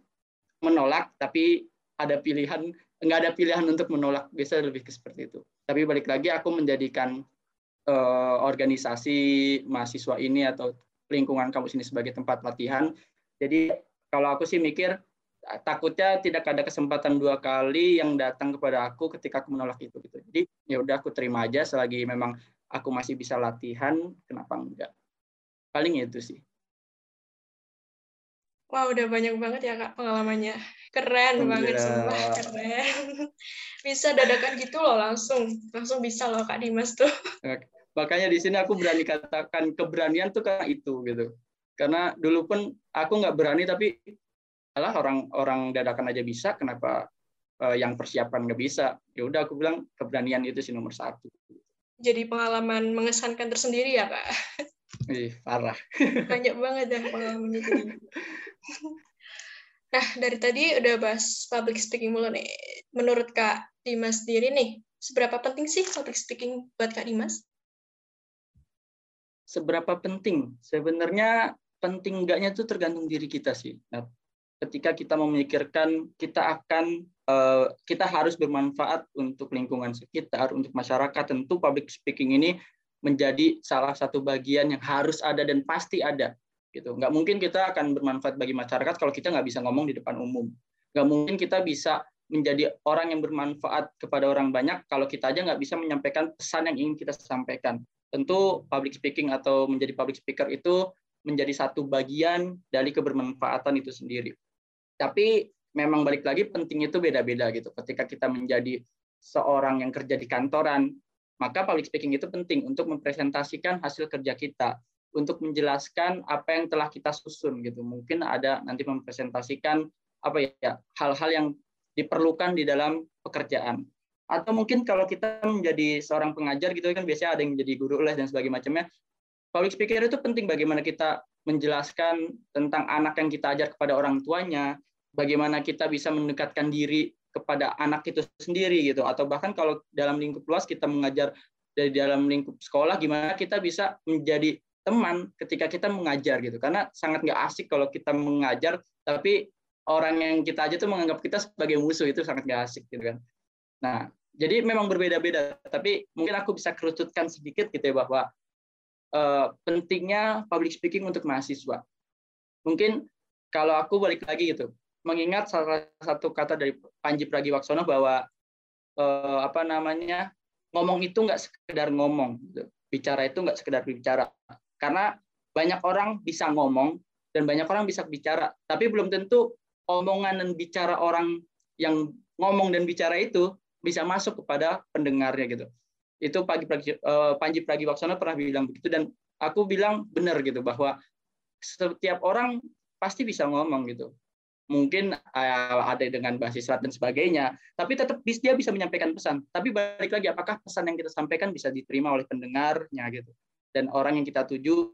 menolak, tapi ada pilihan nggak ada pilihan untuk menolak. Biasa lebih ke seperti itu. Tapi balik lagi aku menjadikan uh, organisasi mahasiswa ini atau lingkungan kampus ini sebagai tempat latihan. Jadi kalau aku sih mikir takutnya tidak ada kesempatan dua kali yang datang kepada aku ketika aku menolak itu gitu. Jadi ya udah aku terima aja selagi memang aku masih bisa latihan, kenapa enggak? paling itu sih Wah, wow, udah banyak banget ya Kak pengalamannya. Keren banget semua, keren. Bisa dadakan gitu loh langsung. Langsung bisa loh Kak Dimas tuh. Makanya di sini aku berani katakan keberanian tuh karena itu gitu. Karena dulu pun aku nggak berani tapi alah orang-orang dadakan aja bisa, kenapa uh, yang persiapan nggak bisa? Ya udah aku bilang keberanian itu sih nomor satu. Jadi pengalaman mengesankan tersendiri ya Kak. Ih, parah. Banyak banget ya pengalaman itu. Nah, dari tadi udah bahas public speaking mulu nih. Menurut Kak Dimas sendiri nih, seberapa penting sih public speaking buat Kak Dimas? Seberapa penting? Sebenarnya penting enggaknya itu tergantung diri kita sih. Nah, ketika kita memikirkan kita akan uh, kita harus bermanfaat untuk lingkungan sekitar, untuk masyarakat. Tentu public speaking ini menjadi salah satu bagian yang harus ada dan pasti ada. Gitu. Nggak mungkin kita akan bermanfaat bagi masyarakat kalau kita nggak bisa ngomong di depan umum. Nggak mungkin kita bisa menjadi orang yang bermanfaat kepada orang banyak kalau kita aja nggak bisa menyampaikan pesan yang ingin kita sampaikan. Tentu public speaking atau menjadi public speaker itu menjadi satu bagian dari kebermanfaatan itu sendiri. Tapi memang balik lagi penting itu beda-beda gitu. Ketika kita menjadi seorang yang kerja di kantoran, maka public speaking itu penting untuk mempresentasikan hasil kerja kita, untuk menjelaskan apa yang telah kita susun gitu. Mungkin ada nanti mempresentasikan apa ya hal-hal yang diperlukan di dalam pekerjaan. Atau mungkin kalau kita menjadi seorang pengajar gitu kan biasanya ada yang menjadi guru les dan sebagainya macamnya. Public speaker itu penting bagaimana kita menjelaskan tentang anak yang kita ajar kepada orang tuanya, bagaimana kita bisa mendekatkan diri kepada anak itu sendiri gitu. Atau bahkan kalau dalam lingkup luas kita mengajar dari dalam lingkup sekolah gimana kita bisa menjadi teman ketika kita mengajar gitu. Karena sangat nggak asik kalau kita mengajar tapi orang yang kita aja tuh menganggap kita sebagai musuh itu sangat nggak asik gitu kan. Nah jadi memang berbeda-beda tapi mungkin aku bisa kerututkan sedikit gitu ya bahwa uh, pentingnya public speaking untuk mahasiswa mungkin kalau aku balik lagi gitu mengingat salah satu kata dari Panji Pragiwaksono bahwa eh, apa namanya ngomong itu nggak sekedar ngomong, gitu. bicara itu nggak sekedar bicara. Karena banyak orang bisa ngomong dan banyak orang bisa bicara, tapi belum tentu omongan dan bicara orang yang ngomong dan bicara itu bisa masuk kepada pendengarnya gitu. Itu Panji, eh, Panji Pragiwaksono pernah bilang begitu dan aku bilang benar gitu bahwa setiap orang pasti bisa ngomong gitu mungkin uh, ada dengan bahasa isyarat dan sebagainya, tapi tetap dia bisa menyampaikan pesan. Tapi balik lagi, apakah pesan yang kita sampaikan bisa diterima oleh pendengarnya gitu, dan orang yang kita tuju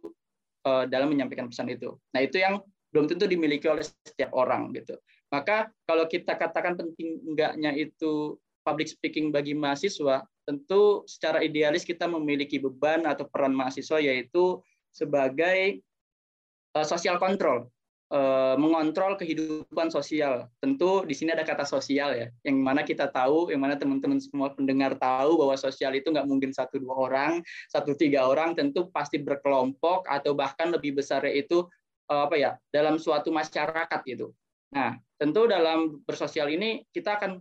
uh, dalam menyampaikan pesan itu. Nah itu yang belum tentu dimiliki oleh setiap orang gitu. Maka kalau kita katakan penting enggaknya itu public speaking bagi mahasiswa, tentu secara idealis kita memiliki beban atau peran mahasiswa yaitu sebagai uh, social control Eh, mengontrol kehidupan sosial. Tentu di sini ada kata sosial ya, yang mana kita tahu, yang mana teman-teman semua pendengar tahu bahwa sosial itu nggak mungkin satu dua orang, satu tiga orang, tentu pasti berkelompok atau bahkan lebih besar itu eh, apa ya dalam suatu masyarakat itu. Nah, tentu dalam bersosial ini kita akan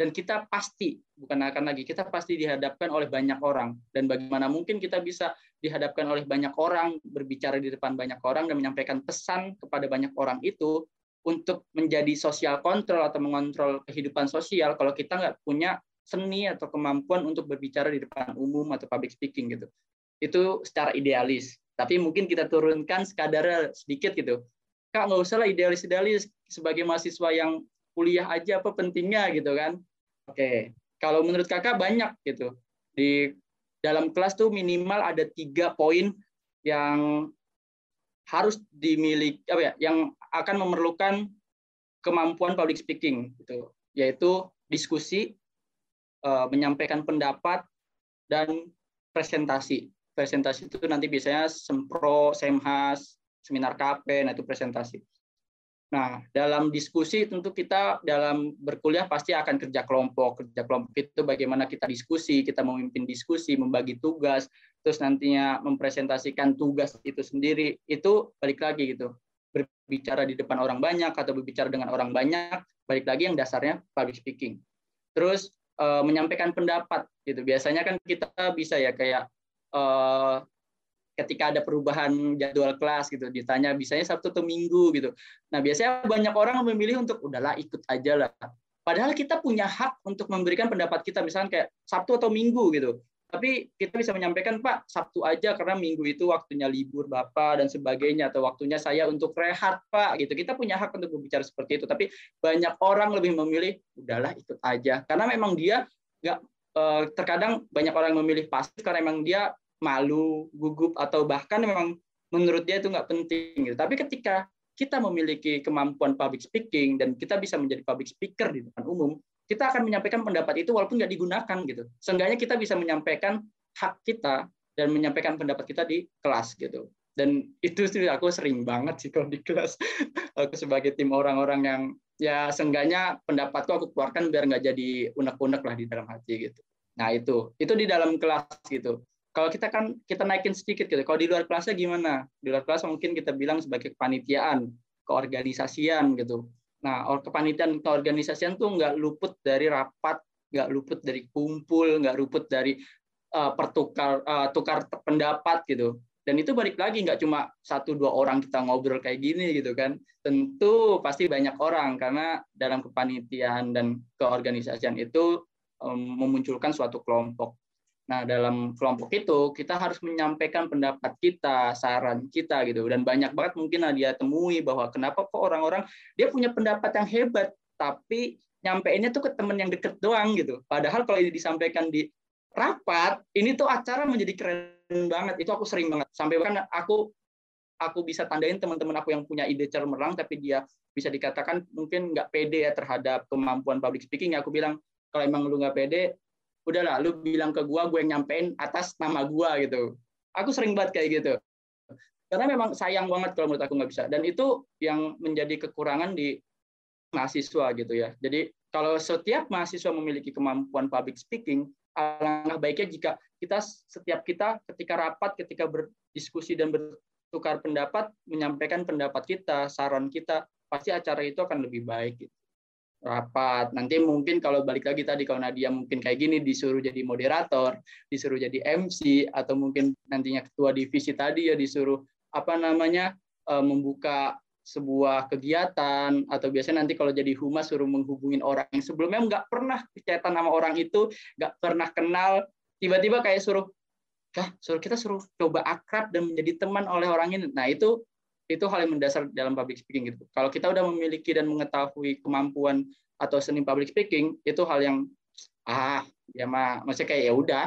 dan kita pasti bukan akan lagi kita pasti dihadapkan oleh banyak orang. Dan bagaimana mungkin kita bisa dihadapkan oleh banyak orang berbicara di depan banyak orang dan menyampaikan pesan kepada banyak orang itu untuk menjadi sosial kontrol atau mengontrol kehidupan sosial kalau kita nggak punya seni atau kemampuan untuk berbicara di depan umum atau public speaking gitu. Itu secara idealis. Tapi mungkin kita turunkan sekadar sedikit gitu. Kak nggak usah lah idealis idealis sebagai mahasiswa yang kuliah aja apa pentingnya gitu kan Oke, kalau menurut kakak banyak gitu di dalam kelas tuh minimal ada tiga poin yang harus dimiliki apa ya, yang akan memerlukan kemampuan public speaking gitu, yaitu diskusi, eh, menyampaikan pendapat dan presentasi. Presentasi itu nanti biasanya sempro, semhas, seminar KP, nah itu presentasi. Nah, dalam diskusi tentu kita dalam berkuliah pasti akan kerja kelompok. Kerja kelompok itu bagaimana kita diskusi, kita memimpin diskusi, membagi tugas, terus nantinya mempresentasikan tugas itu sendiri. Itu balik lagi gitu. Berbicara di depan orang banyak atau berbicara dengan orang banyak, balik lagi yang dasarnya public speaking. Terus uh, menyampaikan pendapat gitu. Biasanya kan kita bisa ya kayak uh, ketika ada perubahan jadwal kelas gitu ditanya bisanya Sabtu atau Minggu gitu. Nah, biasanya banyak orang memilih untuk udahlah ikut aja lah. Padahal kita punya hak untuk memberikan pendapat kita misalnya kayak Sabtu atau Minggu gitu. Tapi kita bisa menyampaikan Pak Sabtu aja karena Minggu itu waktunya libur Bapak dan sebagainya atau waktunya saya untuk rehat Pak gitu. Kita punya hak untuk berbicara seperti itu. Tapi banyak orang lebih memilih udahlah ikut aja karena memang dia nggak eh, terkadang banyak orang memilih pasif karena memang dia malu, gugup, atau bahkan memang menurut dia itu nggak penting. Gitu. Tapi ketika kita memiliki kemampuan public speaking dan kita bisa menjadi public speaker di depan umum, kita akan menyampaikan pendapat itu walaupun nggak digunakan gitu. Seenggaknya kita bisa menyampaikan hak kita dan menyampaikan pendapat kita di kelas gitu. dan itu sih aku sering banget sih kalau di kelas aku sebagai tim orang-orang yang ya seenggaknya pendapatku aku keluarkan biar nggak jadi unek-unek lah di dalam hati gitu nah itu itu di dalam kelas gitu kalau kita kan kita naikin sedikit gitu. Kalau di luar kelasnya gimana? Di luar kelas mungkin kita bilang sebagai kepanitiaan keorganisasian gitu. Nah kepanitiaan keorganisasian tuh nggak luput dari rapat nggak luput dari kumpul nggak luput dari uh, pertukar uh, tukar pendapat gitu. Dan itu balik lagi nggak cuma satu dua orang kita ngobrol kayak gini gitu kan. Tentu pasti banyak orang karena dalam kepanitiaan dan keorganisasian itu um, memunculkan suatu kelompok nah dalam kelompok itu kita harus menyampaikan pendapat kita saran kita gitu. Dan banyak banget mungkin dia temui bahwa kenapa kok orang-orang dia punya pendapat yang hebat tapi nyampeinnya tuh ke temen yang deket doang gitu. Padahal kalau ini disampaikan di rapat ini tuh acara menjadi keren banget. Itu aku sering banget. Sampai bahkan aku aku bisa tandain teman-teman aku yang punya ide cemerlang tapi dia bisa dikatakan mungkin nggak pede ya terhadap kemampuan public speaking. Aku bilang kalau emang lu nggak pede udahlah lu bilang ke gua gue yang nyampein atas nama gua gitu aku sering banget kayak gitu karena memang sayang banget kalau menurut aku nggak bisa dan itu yang menjadi kekurangan di mahasiswa gitu ya jadi kalau setiap mahasiswa memiliki kemampuan public speaking alangkah baiknya jika kita setiap kita ketika rapat, ketika berdiskusi dan bertukar pendapat, menyampaikan pendapat kita, saran kita, pasti acara itu akan lebih baik. Gitu. Rapat. Nanti mungkin kalau balik lagi tadi kalau Nadia mungkin kayak gini disuruh jadi moderator, disuruh jadi MC atau mungkin nantinya ketua divisi tadi ya disuruh apa namanya eh, membuka sebuah kegiatan atau biasanya nanti kalau jadi humas suruh menghubungin orang yang sebelumnya nggak pernah kecaitan nama orang itu, nggak pernah kenal, tiba-tiba kayak suruh, kah suruh kita suruh coba akrab dan menjadi teman oleh orang ini. Nah itu itu hal yang mendasar dalam public speaking gitu. Kalau kita udah memiliki dan mengetahui kemampuan atau seni public speaking, itu hal yang ah ya mah maksudnya kayak ya udah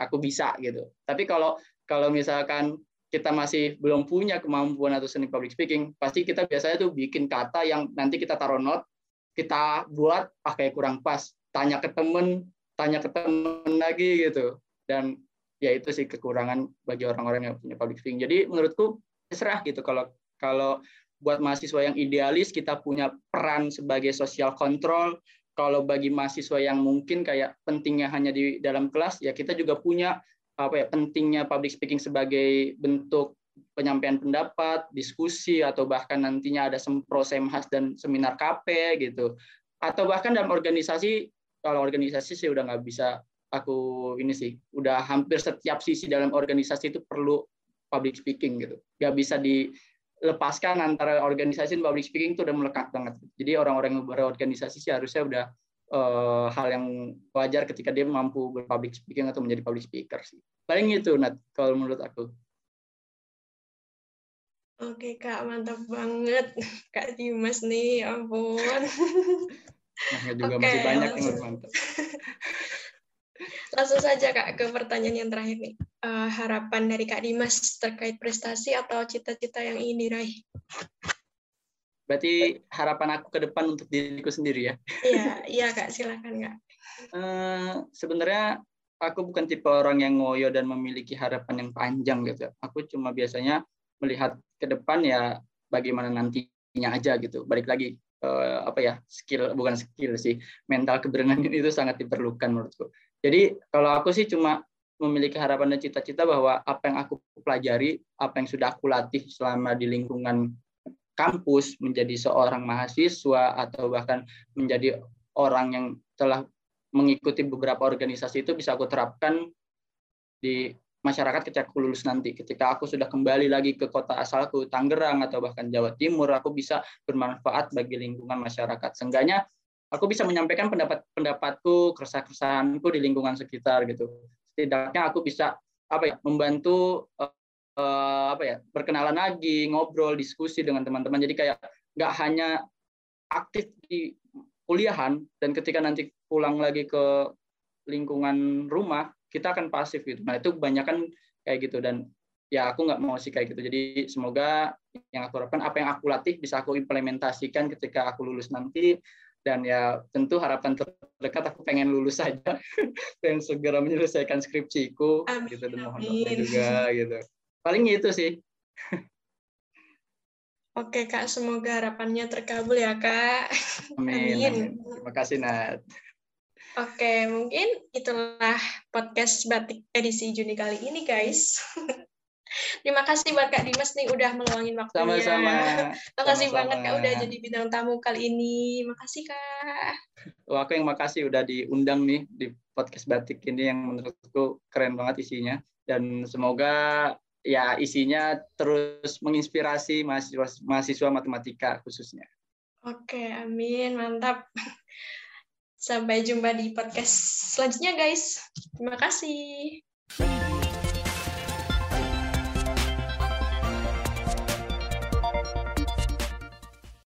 aku bisa gitu. Tapi kalau kalau misalkan kita masih belum punya kemampuan atau seni public speaking, pasti kita biasanya tuh bikin kata yang nanti kita taruh note, kita buat ah kayak kurang pas, tanya ke temen, tanya ke temen lagi gitu. Dan ya itu sih kekurangan bagi orang-orang yang punya public speaking. Jadi menurutku serah gitu kalau kalau buat mahasiswa yang idealis kita punya peran sebagai social control. Kalau bagi mahasiswa yang mungkin kayak pentingnya hanya di dalam kelas, ya kita juga punya apa ya pentingnya public speaking sebagai bentuk penyampaian pendapat, diskusi atau bahkan nantinya ada sempro semhas dan seminar KP gitu. Atau bahkan dalam organisasi kalau organisasi sih udah nggak bisa aku ini sih udah hampir setiap sisi dalam organisasi itu perlu public speaking gitu. Nggak bisa dilepaskan antara organisasi dan public speaking itu udah melekat banget. Jadi orang-orang yang berorganisasi sih harusnya udah uh, hal yang wajar ketika dia mampu berpublic speaking atau menjadi public speaker sih. Paling itu Nat kalau menurut aku. Oke Kak, mantap banget Kak Dimas nih, ya ampun. Nah, juga Oke, masih banyak yang mantap. langsung saja Kak ke pertanyaan yang terakhir nih. Uh, harapan dari Kak Dimas terkait prestasi atau cita-cita yang ingin diraih? Berarti harapan aku ke depan untuk diriku sendiri ya. Iya, iya Kak, silakan Kak. Uh, sebenarnya aku bukan tipe orang yang ngoyo dan memiliki harapan yang panjang gitu. Aku cuma biasanya melihat ke depan ya bagaimana nantinya aja gitu. Balik lagi uh, apa ya skill bukan skill sih mental keberanian itu sangat diperlukan menurutku. Jadi kalau aku sih cuma memiliki harapan dan cita-cita bahwa apa yang aku pelajari, apa yang sudah aku latih selama di lingkungan kampus menjadi seorang mahasiswa atau bahkan menjadi orang yang telah mengikuti beberapa organisasi itu bisa aku terapkan di masyarakat ketika aku lulus nanti. Ketika aku sudah kembali lagi ke kota asalku, Tangerang atau bahkan Jawa Timur, aku bisa bermanfaat bagi lingkungan masyarakat. Seenggaknya aku bisa menyampaikan pendapat-pendapatku, keresahan-keresahanku di lingkungan sekitar gitu. Setidaknya aku bisa apa ya membantu eh, uh, apa ya berkenalan lagi ngobrol diskusi dengan teman-teman. Jadi kayak nggak hanya aktif di kuliahan dan ketika nanti pulang lagi ke lingkungan rumah kita akan pasif gitu. Nah itu kebanyakan kayak gitu dan ya aku nggak mau sih kayak gitu. Jadi semoga yang aku harapkan apa yang aku latih bisa aku implementasikan ketika aku lulus nanti dan ya tentu harapan terdekat aku pengen lulus saja dan segera menyelesaikan skripsiku amin, gitu dan mohon doa juga gitu paling itu sih Oke Kak, semoga harapannya terkabul ya Kak. Amin. amin. Terima kasih Nat. Oke, mungkin itulah podcast batik edisi Juni kali ini guys. Terima kasih buat Kak Dimas nih udah meluangin waktunya. Sama-sama. Terima kasih banget Kak udah jadi bintang tamu kali ini. Makasih Kak. Wah, aku yang makasih udah diundang nih di podcast batik ini yang menurutku keren banget isinya dan semoga ya isinya terus menginspirasi mahasiswa mahasiswa matematika khususnya. Oke, amin, mantap. Sampai jumpa di podcast selanjutnya, guys. Terima kasih.